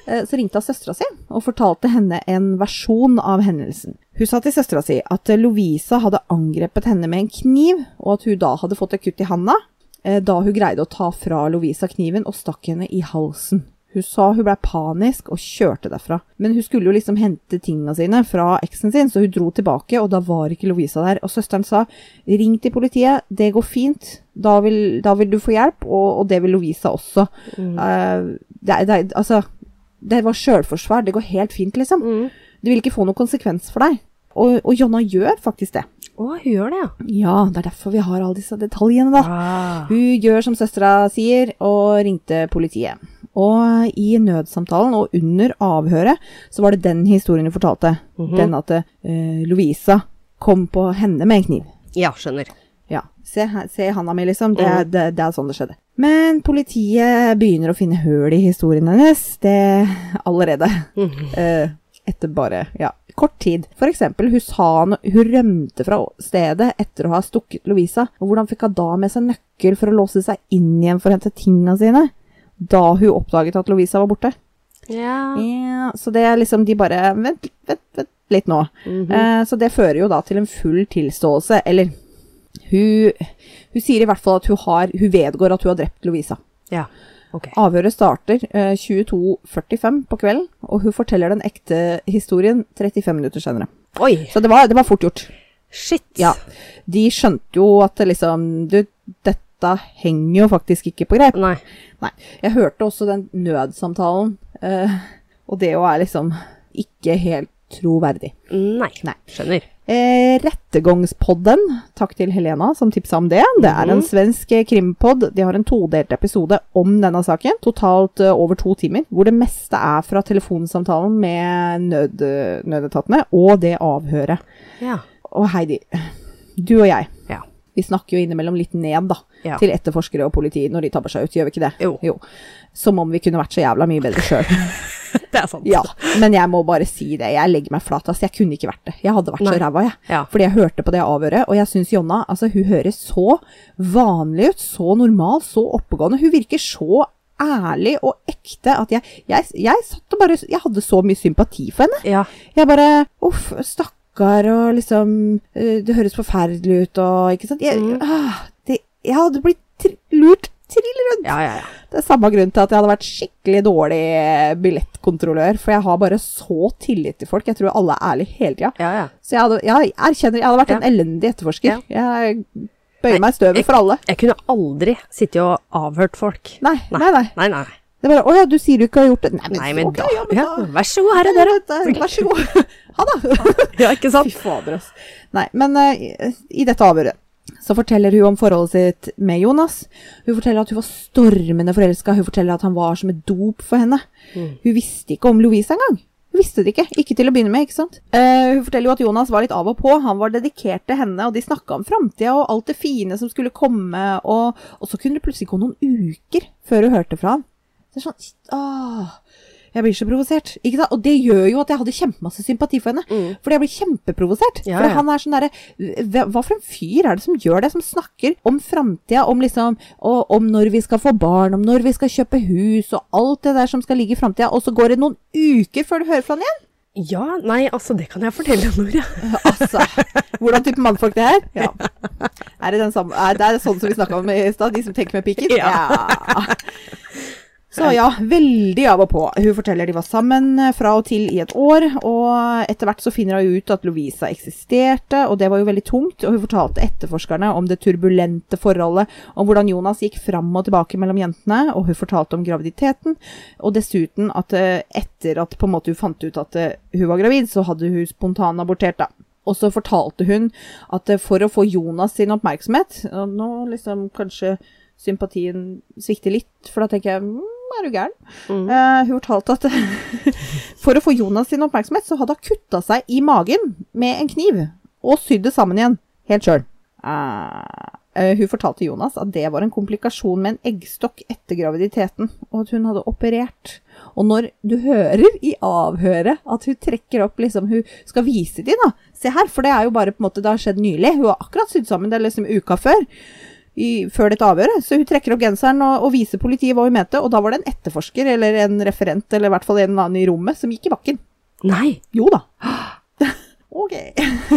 Eh, så ringte hun søstera si og fortalte henne en versjon av hendelsen. Hun sa til søstera si at eh, Lovisa hadde angrepet henne med en kniv, og at hun da hadde fått et kutt i handa, eh, da hun greide å ta fra Lovisa kniven og stakk henne i halsen. Hun sa hun ble panisk og kjørte derfra. Men hun skulle jo liksom hente tinga sine fra eksen sin, så hun dro tilbake, og da var ikke Lovisa der. Og søsteren sa ring til politiet, det går fint, da vil, da vil du få hjelp, og, og det vil Lovisa også.
Mm.
Uh, det, det, altså, det var sjølforsvar, det går helt fint, liksom.
Mm.
Det vil ikke få noen konsekvens for deg. Og, og Jonna gjør faktisk det.
Å, hun gjør det, ja.
Ja, det er derfor vi har alle disse detaljene, da.
Ah.
Hun gjør som søstera sier, og ringte politiet. Og i nødsamtalen og under avhøret så var det den historien hun fortalte.
Mhm.
Den at uh, Louisa kom på henne med en kniv.
Ja, skjønner.
Ja, se, her- se handa mi, liksom. Det,
Mhm.
det, det er sånn det skjedde. Men politiet begynner å finne høl i historien hennes. Det allerede.
Mhm.
eh, etter bare ja, kort tid. For eksempel, hun hun rømte fra stedet etter å ha stukket Lovisa. Og hvordan fikk hun da med seg nøkkel for å låse seg inn igjen for å hente tingene sine? Da hun oppdaget at Lovisa var borte.
Ja.
Ja, så det er liksom de bare Vent, vent, vent litt nå.
Mhm.
Eh, så det fører jo da til en full tilståelse. Eller hun, hun sier i hvert fall at hun har Hun vedgår at hun har drept Lovisa.
ja. Ok.
Avhøret starter eh, 22.45 på kvelden, og hun forteller den ekte historien 35 minutter senere.
Oi,
Så det var, det var fort gjort.
shit.
Ja. De skjønte jo at det liksom du, Dette henger jo faktisk ikke på greip.
Nei.
Jeg hørte også den nødsamtalen, eh, og det jo er liksom ikke helt troverdig.
Nei.
Nei.
Skjønner.
Eh, Rettegangspodden, takk til Helena som tipsa om det. Det er en
Mhm.
svensk eh, krimpod. De har en todelt episode om denne saken. Totalt uh, over to timer, hvor det meste er fra telefonsamtalen med nød, nødetatene og det avhøret.
Ja.
Og Heidi, du og jeg,
Ja.
vi snakker jo innimellom litt ned da,
Ja.
til etterforskere og politi når de tabber seg ut, gjør vi ikke det?
Jo.
Som om vi kunne vært så jævla mye bedre sjøl.
Det er sant.
Ja, men jeg må bare si det. Jeg legger meg flat. Altså, jeg kunne ikke vært det. Jeg hadde vært
Nei.
så ræva, jeg.
Ja.
Fordi jeg hørte på det avhøret, og jeg syns Jonna altså, hun høres så vanlig ut. Så normal, så oppegående. Hun virker så ærlig og ekte at jeg, jeg, jeg satt og bare Jeg hadde så mye sympati for henne.
Ja.
Jeg bare Uff, stakkar, og liksom eh, Det høres forferdelig ut, og Ikke sant? Jeg,
Mm.
ah, det, jeg hadde blitt lurt trill rundt.
Ja, ja, ja.
Det er samme grunn til at jeg hadde vært skikkelig dårlig billettkontrollør. For jeg har bare så tillit til folk. Jeg tror alle er ærlige hele tida.
ja, ja.
Så jeg, hadde, jeg erkjenner jeg hadde vært en elendig etterforsker. Jeg bøyer meg i støvet for alle.
Jeg kunne aldri sittet og avhørt folk.
Nei, nei, nei.
Nei, nei.
Det er bare 'Å ja, du sier du ikke har gjort det'. Nei, men,
Nei, men
okay,
da,
ja, men
ja,
da
Vær så god, her er dere.
Vær så god. Ha det.
Ja, ikke sant?
Fy fader, altså. Nei, men uh, i dette avhøret så forteller hun om forholdet sitt med Jonas. Hun forteller at hun var stormende forelska. Hun forteller at han var som et dop for henne.
Mm.
Hun visste ikke om Louise engang. Hun visste det ikke. Ikke til å begynne med, ikke sant. Uh, hun forteller jo at Jonas var litt av og på. Han var dedikert til henne, og de snakka om framtida og alt det fine som skulle komme. Og, og så kunne det plutselig gå noen uker før hun hørte fra ham. Det er sånn Åh, jeg blir så provosert. Ikke sant? Og det gjør jo at jeg hadde kjempemasse sympati for henne.
Mm.
Fordi jeg blir kjempeprovosert.
Ja,
For
ja.
han er sånn derre hva, for en fyr er det som gjør det? Som snakker om framtida, om liksom og, Om når vi skal få barn, om når vi skal kjøpe hus, og alt det der som skal ligge i framtida. Og så går det noen uker før du hører fra han igjen?
Ja, nei, altså, det kan jeg fortelle, Nora.
Altså, hvordan type mannfolk det er? Ja. Er det, er det sånn som vi snakka om i stad, de som tenker med pikken?
Ja.
Så ja, veldig av og på. Hun forteller de var sammen eh, fra og til i et år, og etter hvert så finner hun ut at Lovisa eksisterte, og det var jo veldig tungt, og hun fortalte etterforskerne om det turbulente forholdet, om hvordan Jonas gikk fram og tilbake mellom jentene, og hun fortalte om graviditeten, og dessuten at eh, etter at på en måte hun fant ut at eh, hun var gravid, så hadde hun spontanabortert da. Og så fortalte hun at for å få Jonas sin oppmerksomhet, og nå liksom kanskje sympatien svikter litt, for da tenker jeg, mm, er du gæren?
Mm.
Eh, hun fortalte at for å få Jonas sin oppmerksomhet, så hadde hun kutta seg i magen med en kniv, og sydd det sammen igjen, helt sjøl. hun fortalte Jonas at det var en komplikasjon med en eggstokk etter graviditeten, og at hun hadde operert. Og når du hører i avhøret at hun trekker opp liksom, Hun skal vise dem, da. Se her, for det er jo bare på en måte, det har skjedd nylig. Hun har akkurat sydd sammen, det liksom uka før. I, før dette avhøret. Så hun trekker opp genseren og, og viser politiet hva hun mente. Og da var det en etterforsker, eller en referent, eller i hvert fall en eller annen i rommet, som gikk i bakken.
Nei.
Jo da. ok.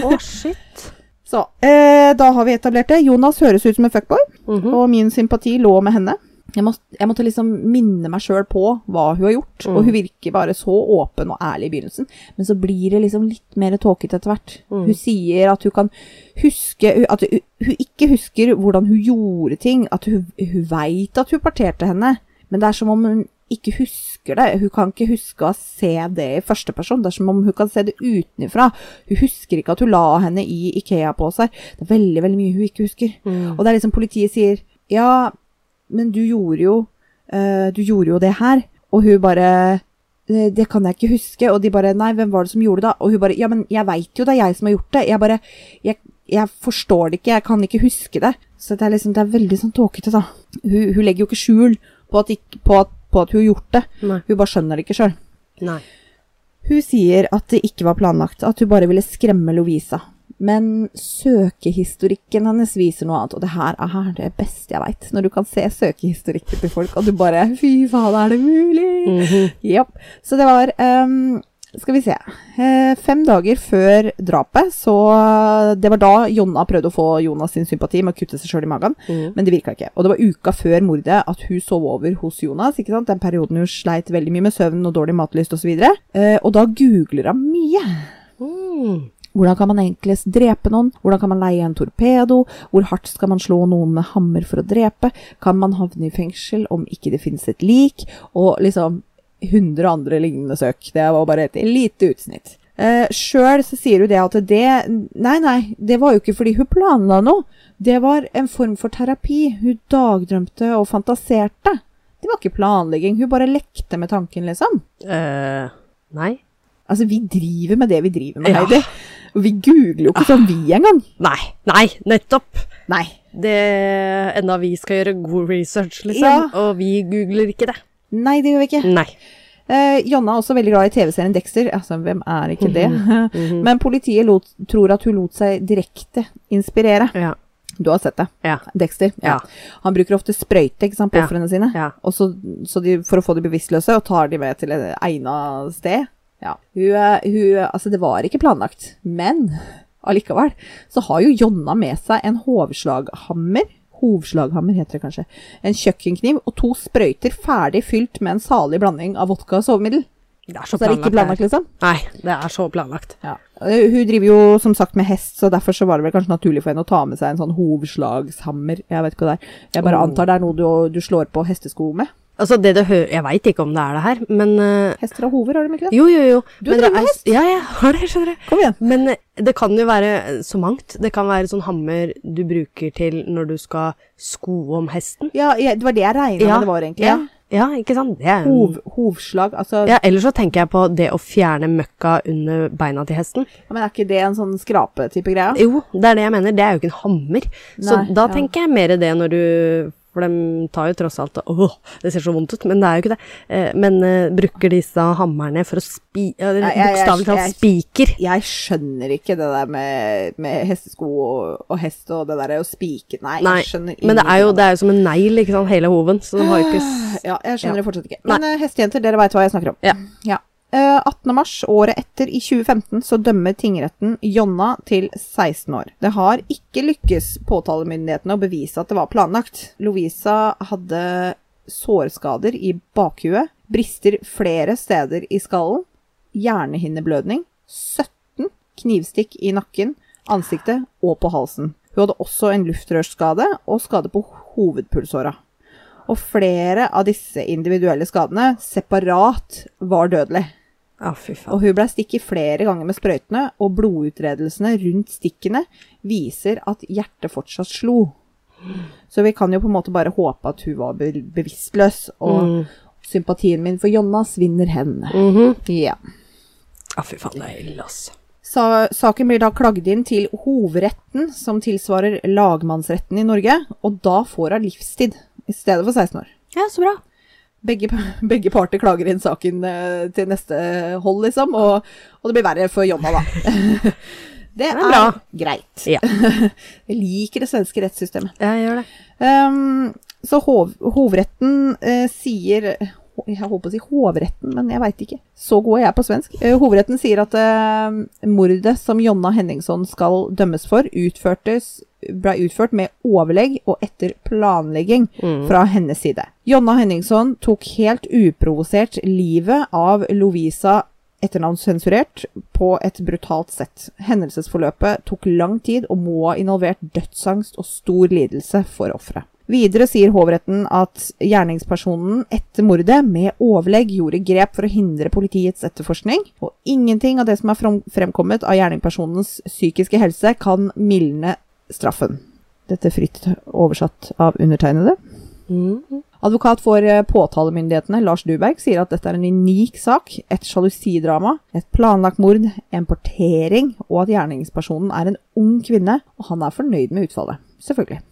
Å, shit.
Så, eh, da har vi etablert det. Jonas høres ut som en fuckboy,
Mhm.
og min sympati lå med henne. Jeg, må, jeg måtte liksom minne meg sjøl på hva hun har gjort, og hun virker bare så åpen og ærlig i begynnelsen. Men så blir det liksom litt mer tåkete etter hvert. Hun sier at hun kan huske At hun, hun ikke husker hvordan hun gjorde ting, at hun, hun veit at hun parterte henne, men det er som om hun ikke husker det. Hun kan ikke huske å se det i første person. Det er som om hun kan se det utenfra. Hun husker ikke at hun la henne i Ikea-poser. Det er veldig, veldig mye hun ikke husker.
Mm.
Og det er liksom politiet sier Ja, men du gjorde jo uh, Du gjorde jo det her. Og hun bare «Eh, det kan jeg ikke huske. Og de bare Nei, hvem var det som gjorde det? Og hun bare Ja, men jeg veit jo det er jeg som har gjort det. Jeg bare Jeg, jeg forstår det ikke. Jeg kan ikke huske det. Så det er liksom Det er veldig sånn tåkete, da. Hun, hun legger jo ikke skjul på at, ikke, på, at, på at hun har gjort det.
Nei.
Hun bare skjønner det ikke sjøl. Hun sier at det ikke var planlagt, at hun bare ville skremme Lovisa. Men søkehistorikken hennes viser noe annet, og det her er det beste jeg veit. Når du kan se søkehistorikken til folk, og du bare Fy faen, er det mulig?
Mm
-hmm. yep. Så det var um, Skal vi se. Eh, fem dager før drapet, så Det var da Jonna prøvde å få Jonas sin sympati med å kutte seg sjøl i magen,
mm.
men det virka ikke. Og det var uka før mordet at hun sov over hos Jonas, ikke sant? den perioden hun sleit veldig mye med søvn og dårlig matlyst osv. Eh, og da googler hun mye.
Mm.
Hvordan kan man enklest drepe noen? Hvordan kan man leie en torpedo? Hvor hardt skal man slå noen med hammer for å drepe? Kan man havne i fengsel om ikke det finnes et lik? Og liksom 100 andre lignende søk. Det var bare et lite utsnitt. Eh, Sjøl så sier hun det at det Nei, nei, det var jo ikke fordi hun planla noe. Det var en form for terapi. Hun dagdrømte og fantaserte. Det var ikke planlegging. Hun bare lekte med tanken, liksom.
Eh, nei.
Altså, vi driver med det vi driver med,
Ja.
Heidi. Og vi googler jo ikke sånn vi engang.
Nei. Nei, nettopp.
Nei.
Det Enda vi skal gjøre god research, liksom.
Ja.
Og vi googler ikke det.
Nei, det gjør vi ikke.
Nei.
Eh, Jonna er også veldig glad i TV-serien Dexter. Altså, hvem er ikke det?
Mhm.
Men politiet lot, tror at hun lot seg direkte inspirere.
Ja.
Du har sett det?
Ja.
Dexter?
Ja.
Han bruker ofte sprøyte ikke sant, på
Ja.
ofrene sine.
Ja.
Og så, så de, for å få de bevisstløse, og tar de med til et egna sted. Ja. Hun, eh, hun, altså, det var ikke planlagt, men allikevel så har jo Jonna med seg en hovslaghammer. Hovslaghammer heter det kanskje. En kjøkkenkniv og to sprøyter ferdig fylt med en salig blanding av vodka og sovemiddel.
Det er så
Så er det ikke planlagt, liksom?
Nei, det er så planlagt.
Ja. Eh, Hun driver jo som sagt med hest, så derfor så var det vel kanskje naturlig for henne å ta med seg en sånn hovslagshammer. Jeg vet ikke hva det er. Jeg bare
Oh.
antar det er noe du, du slår på hestesko med.
Altså, det du hører Jeg veit ikke om det er det her, men uh,
Hester og hover, har de ikke det?
Jo, jo, jo.
Du
men
driver
er-
hest?
Ja, jeg har det, skjønner du.
Kom igjen.
Men uh, det kan jo være så mangt. Det kan være sånn hammer du bruker til når du skal sko om hesten.
Ja, ja det var det jeg regna
Ja,
med det var, egentlig.
Ja, ja ikke sant? Det er
Hov, hovslag, altså
ja, Ellers så tenker jeg på det å fjerne møkka under beina til hesten.
Men er ikke det en sånn skrape-type greie?
Jo, det er det jeg mener. Det er jo ikke en hammer. Så da
ja.
tenker jeg mer det når du For de tar jo tross alt Åh, det ser så vondt ut, men det er jo ikke det. Eh, men eh, bruker disse hammerne for å spi... Ja,
jeg-
Bokstavelig talt spiker.
Jeg skjønner ikke det der med, med hestesko og, og hest og det der å spike Nei,
Nei,
jeg skjønner
men det er jo det er jo som en negl, ikke sant, hele hoven. Så de har jo ikke
Ja, jeg skjønner
Ja.
det fortsatt ikke. Men eh, hestejenter, dere veit hva jeg snakker om.
Ja.
Eh, 18. mars året etter, i 2015, så dømmer tingretten Jonna til 16 år. Det har ikke lykkes påtalemyndighetene å bevise at det var planlagt. Lovisa hadde sårskader i bakhuet, brister flere steder i skallen, hjernehinneblødning, 17 knivstikk i nakken, ansiktet og på halsen. Hun hadde også en luftrørsskade og skade på hovedpulsåra. Og flere av disse individuelle skadene separat var dødelige.
Faen.
Og hun ble stikket flere ganger med sprøytene, og blodutredelsene rundt stikkene viser at hjertet fortsatt slo. Så vi kan jo på en måte bare håpe at hun var be bevisstløs, og
Mm.
sympatien min for Jonna svinner hen.
Mhm.
Ja.
Ah, fy faen, det er ille, ass.
Sa saken blir da klagd inn til hovretten, som tilsvarer lagmannsretten i Norge, og da får hun livstid i stedet for 16 år.
Ja, så bra.
Begge, begge parter klager inn saken eh, til neste hold, liksom, og, og det blir verre for Jonna, da. Det er,
bra.
greit.
Ja.
Jeg liker det svenske rettssystemet.
Jeg gjør det.
Um, så hov, hovretten uh, sier Jeg holdt på å si hovretten, men jeg veit ikke. Så god er jeg på svensk. Eh, hovretten sier at uh, mordet som Jonna Henningson skal dømmes for, utførtes, ble utført med overlegg og etter planlegging
Mm.
fra hennes side. Jonna Henningson tok helt uprovosert livet av Lovisa etternavnssensurert på et brutalt sett. Hendelsesforløpet tok lang tid og må ha involvert dødsangst og stor lidelse for offeret. Videre sier hovretten at gjerningspersonen etter mordet med overlegg gjorde grep for å hindre politiets etterforskning, og ingenting av det som er fremkommet av gjerningspersonens psykiske helse kan mildne straffen. Dette er fritt oversatt av undertegnede.
Mm.
Advokat for eh, påtalemyndighetene, Lars Duberg, sier at dette er en unik sak, et sjalusidrama, et planlagt mord, en portering, og at gjerningspersonen er en ung kvinne, og han er fornøyd med utfallet. Selvfølgelig.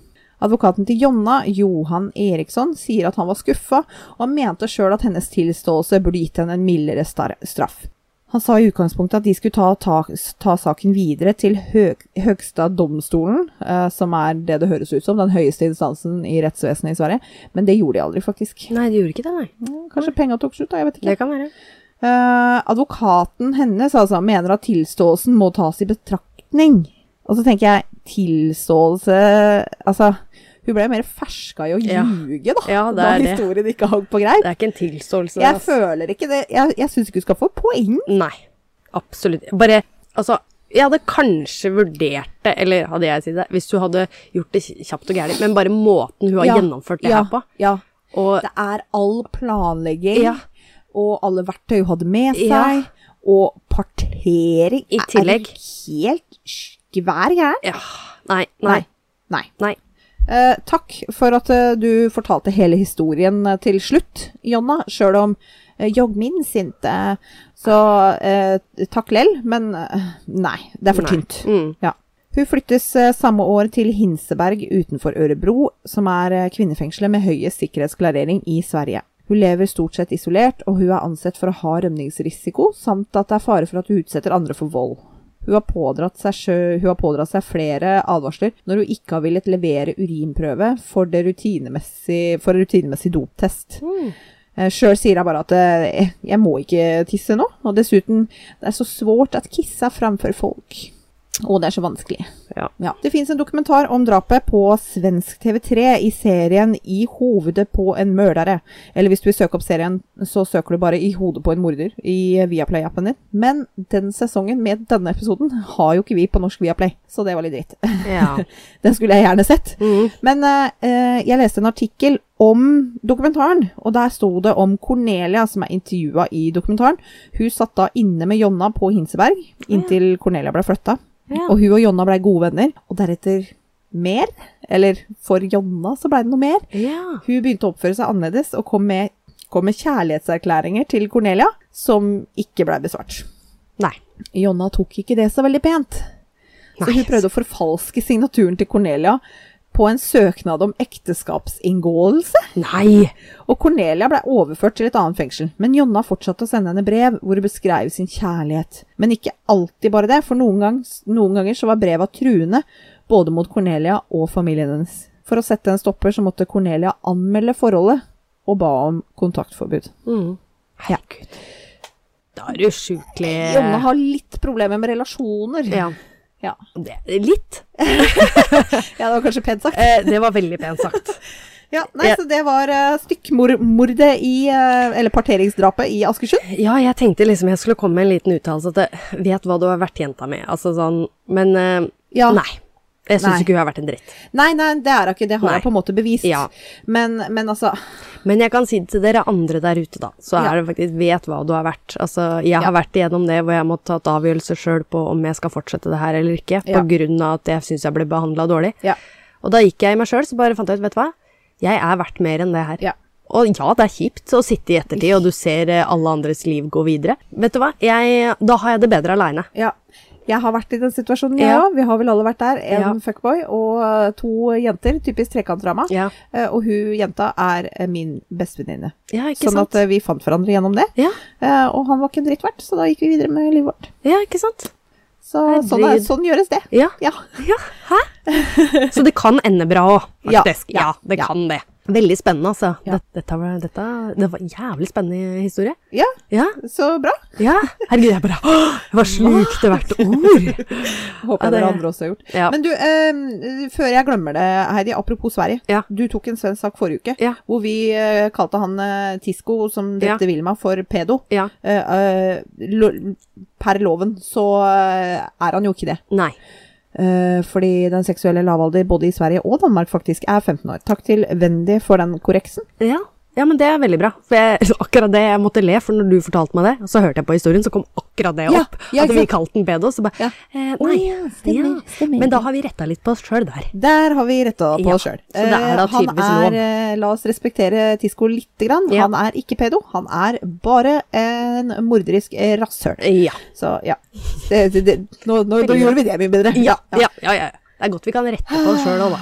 Advokaten til Jonna, Johan Eriksson, sier at han var skuffa, og han mente sjøl at hennes tilståelse burde gitt henne en mildere straff. Han sa i utgangspunktet at de skulle ta, ta, ta saken videre til høg, Høgsta domstolen, eh, som er det det høres ut som, den høyeste instansen i rettsvesenet i Sverige. Men det gjorde de aldri, faktisk.
Nei, de gjorde ikke det, nei.
Mm, Kanskje penga tok slutt, da, jeg vet ikke.
Det kan være.
Eh, advokaten hennes altså, mener at tilståelsen må tas i betraktning. Og så tenker jeg, tilståelse Altså, hun ble mer ferska i å
Ja.
ljuge, da.
Ja, det
da
historien det.
ikke hang på greip.
Det er ikke en tilståelse.
Jeg
altså.
føler ikke det. Jeg, jeg syns ikke hun skal få poeng.
Nei. Absolutt. Bare Altså, jeg hadde kanskje vurdert det, eller hadde jeg sagt det, hvis du hadde gjort det kjapt og gærent, men bare måten hun har
Ja,
gjennomført det
ja,
her på.
Ja.
Og
Det er all planlegging,
Ja.
og alle verktøy hun hadde med seg, og partering
I tillegg.
er helt skvær gæren.
ja. Nei, nei,
Nei.
nei.
Eh, takk for at eh, du fortalte hele historien eh, til slutt, Jonna. Sjøl om eh, jeg sinte. så eh, takk lell, men eh, nei, det er for tynt.
Mm.
Ja. Hun flyttes samme år til Hinseberg utenfor Ørebro, som er kvinnefengselet med høyest sikkerhetsklarering i Sverige. Hun lever stort sett isolert, og hun er ansett for å ha rømningsrisiko, samt at det er fare for at hun utsetter andre for vold. Hun har, pådratt seg, sjø- hun har pådratt seg flere advarsler når hun ikke har villet levere urinprøve for, det rutinemessig, for rutinemessig doptest.
Mm.
Eh, Sjøl sier jeg bare at eh, jeg må ikke tisse nå, og dessuten, det er så svårt at kissa framfor folk. Og det er så vanskelig.
Ja.
Det fins en dokumentar om drapet på svensk TV3 i serien I hovedet på en mørdere. Eller hvis du vil søke opp serien, så søker du bare I hodet på en morder i Viaplay-appen din. Men den sesongen med denne episoden har jo ikke vi på norsk Viaplay, så det var litt dritt.
Ja.
Den skulle jeg gjerne sett.
Mm.
Men eh, jeg leste en artikkel om dokumentaren, og der sto det om Cornelia, som er intervjua i dokumentaren. Hun satt da inne med Jonna på Hinseberg inntil Cornelia ble flytta.
Ja.
Og hun og Jonna blei gode venner. Og deretter mer. Eller for Jonna så blei det noe mer.
ja.
Hun begynte å oppføre seg annerledes og kom med, kom med kjærlighetserklæringer til Cornelia som ikke blei besvart.
Nei.
Jonna tok ikke det så veldig pent. Så
Nei.
hun prøvde å forfalske signaturen til Cornelia på en søknad om ekteskapsinngåelse.
Nei.
Og Cornelia ble overført til et annet fengsel, men Jonna fortsatte å sende henne brev hvor hun beskrev sin kjærlighet. Men ikke alltid bare det, for noen, gang, noen ganger så var breva truende både mot Cornelia og familien hennes. For å sette en stopper så måtte Cornelia anmelde forholdet og ba om kontaktforbud.
Mm. Herregud. Da er du sjukelig
Jonna har litt problemer med relasjoner.
Ja.
Ja.
Det, litt.
Ja, det var kanskje pent sagt.
Eh, det var veldig pent sagt.
Ja, nei, så det var uh, stykkmordet i uh, Eller parteringsdrapet i Askersund?
Ja, jeg tenkte liksom jeg skulle komme med en liten uttalelse at jeg vet hva du har vært jenta med. Altså sånn Men eh,
Ja.
nei. Jeg syns ikke hun har vært en dritt.
Nei, nei, det er hun ikke. Det har hun på en måte bevist.
Ja.
Men, men altså
Men jeg kan si det til dere andre der ute, da. Så
Ja.
er det faktisk Vet hva du har vært. Altså, jeg
Ja.
har vært igjennom det hvor jeg må ta et avgjørelse sjøl på om jeg skal fortsette det her eller ikke.
Ja.
På grunn av at jeg syns jeg ble behandla dårlig.
Ja.
Og da gikk jeg i meg sjøl, så bare fant jeg ut, vet du hva. Jeg er verdt mer enn det her.
Ja.
Og ja, det er kjipt å sitte i ettertid, og du ser eh, alle andres liv gå videre. Vet du hva, jeg, da har jeg det bedre aleine.
ja. Jeg har vært i den situasjonen, jeg
Ja.
òg. Vi har vel alle vært der. En
Ja.
fuckboy og to jenter. Typisk trekantdrama.
Ja.
Eh, og hun jenta er eh, min bestevenninne.
ja, ikke
Sånn
sant?
at eh, vi fant hverandre gjennom det.
Ja,
og han var ikke en dritt verdt, så da gikk vi videre med livet vårt.
ja, ikke sant?
Så sånn, er, sånn gjøres det.
Ja.
Ja.
ja. Hæ? Så det kan ende bra òg, faktisk. Ja, det kan det. Veldig spennende, altså.
Ja.
Dette, dette, var, dette det var en jævlig spennende historie.
ja,
Ja.
så bra.
ja. Herregud, jeg bare Åh, Jeg slukt slukte hvert ord.
Håper
Ja,
dere andre også har gjort. Men du, eh, før jeg glemmer det, Heidi, apropos Sverige. Du tok en svensk sak forrige uke hvor vi eh, kalte han eh, Tisco, som drepte Vilma, for pedo. Eh, eh, lo, per loven så eh, er han jo ikke det.
Nei.
Eh, fordi den seksuelle lavalder både i Sverige og Danmark faktisk er 15 år. Takk til Wendy for den korreksen.
Ja. Ja, men det er veldig bra. For jeg, akkurat det jeg måtte le, for når du fortalte meg det, og så hørte jeg på historien, så kom akkurat det opp.
ja,
at vi kalte den pedo. Så bare
Ja.
eh, Nei.
ja, stemmer, stemmer.
Men da har vi retta litt på oss sjøl der.
Der har vi retta på
Ja,
oss sjøl.
da
han er eh, La oss respektere Tisco lite grann.
Ja.
Han er ikke pedo, han er bare en morderisk eh, rasshøl.
Ja.
Så ja. Det, det, det, nå, nå, nå gjorde vi det mye bedre.
Ja, ja, ja, ja. Det er godt vi kan rette på oss sjøl òg, da.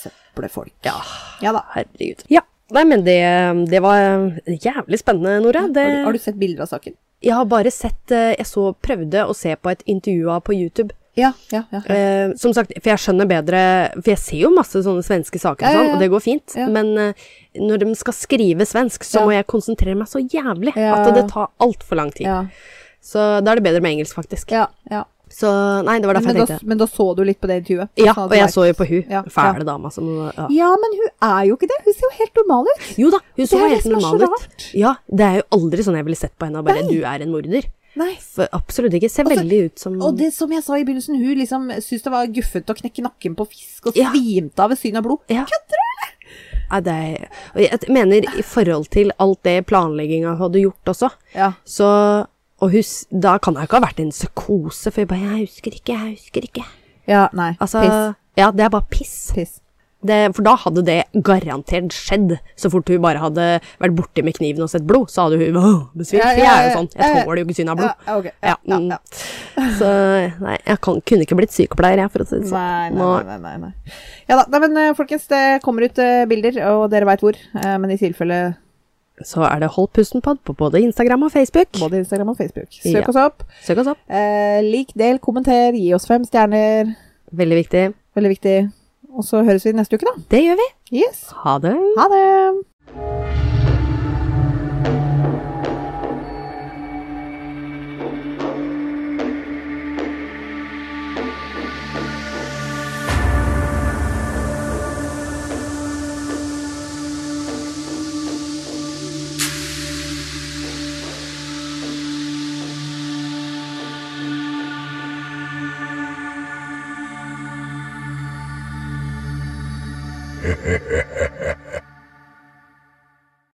Søppelfolk. Ja. ja da.
Herregud. Ja. Nei, men det, det var jævlig spennende, Nora. Det,
Har, du, har du sett bilder av saken?
Jeg har bare sett eh, Jeg så prøvde å se på et intervju av på YouTube.
Ja, ja, ja. ja.
Eh, som sagt, for jeg skjønner bedre For jeg ser jo masse sånne svenske saker og sånn, og det går fint. Men eh, når de skal skrive svensk, så må jeg konsentrere meg så jævlig at det tar altfor lang tid.
ja.
Så da er det bedre med engelsk, faktisk.
ja, ja.
Så nei, det var derfor
Men,
jeg
da,
tenkte
men da så du litt på det intervjuet?
Ja, og jeg så jo på hun
Ja,
fæle dama som ja.
Ja, men hun er jo ikke det. Hun ser jo helt normal ut.
Jo da, hun ser
Det er
helt
så
normal ut. Ja, det er jo aldri sånn jeg ville sett på henne og bare
Nei.
du er en morder.
Nei.
For absolutt ikke. Ser
så-
veldig ut som
Og det som jeg sa i begynnelsen, hun liksom syntes det var guffent å knekke nakken på fisk, og
Ja.
svimte av ved syn av blod.
Ja. Ja, det er, og jeg mener i forhold til alt det planlegginga hadde gjort også,
Ja.
så Og hus, da kan det jo ikke ha vært en psykose, for jeg bare Jeg husker ikke, jeg husker ikke.
Ja, nei.
Altså
Piss.
Ja, det er bare piss.
Piss.
Det, for da hadde det garantert skjedd. Så fort hun bare hadde vært borti med kniven og sett blod, så hadde hun besvimt.
Ja,
For jeg er jo sånn. Jeg tåler jo ikke synet av blod.
Ja, ok.
Ja,
Ja,
mm. Så nei, jeg kan, kunne ikke blitt sykepleier, jeg, for å si det sånn.
Nei, nei, nei, nei, nei. Ja da, men eh, folkens, det kommer ut eh, bilder, og dere veit hvor. Eh, men i tilfelle
Så er det Hold pusten-pod på både Instagram og Facebook.
Både Instagram og Facebook. Søk
Ja.
oss opp.
Søk oss opp.
Eh, lik, del, kommenter, gi oss fem stjerner.
Veldig viktig.
Veldig viktig. Og så høres vi neste uke, da.
Det gjør vi.
Yes.
Ha det.
Ha det!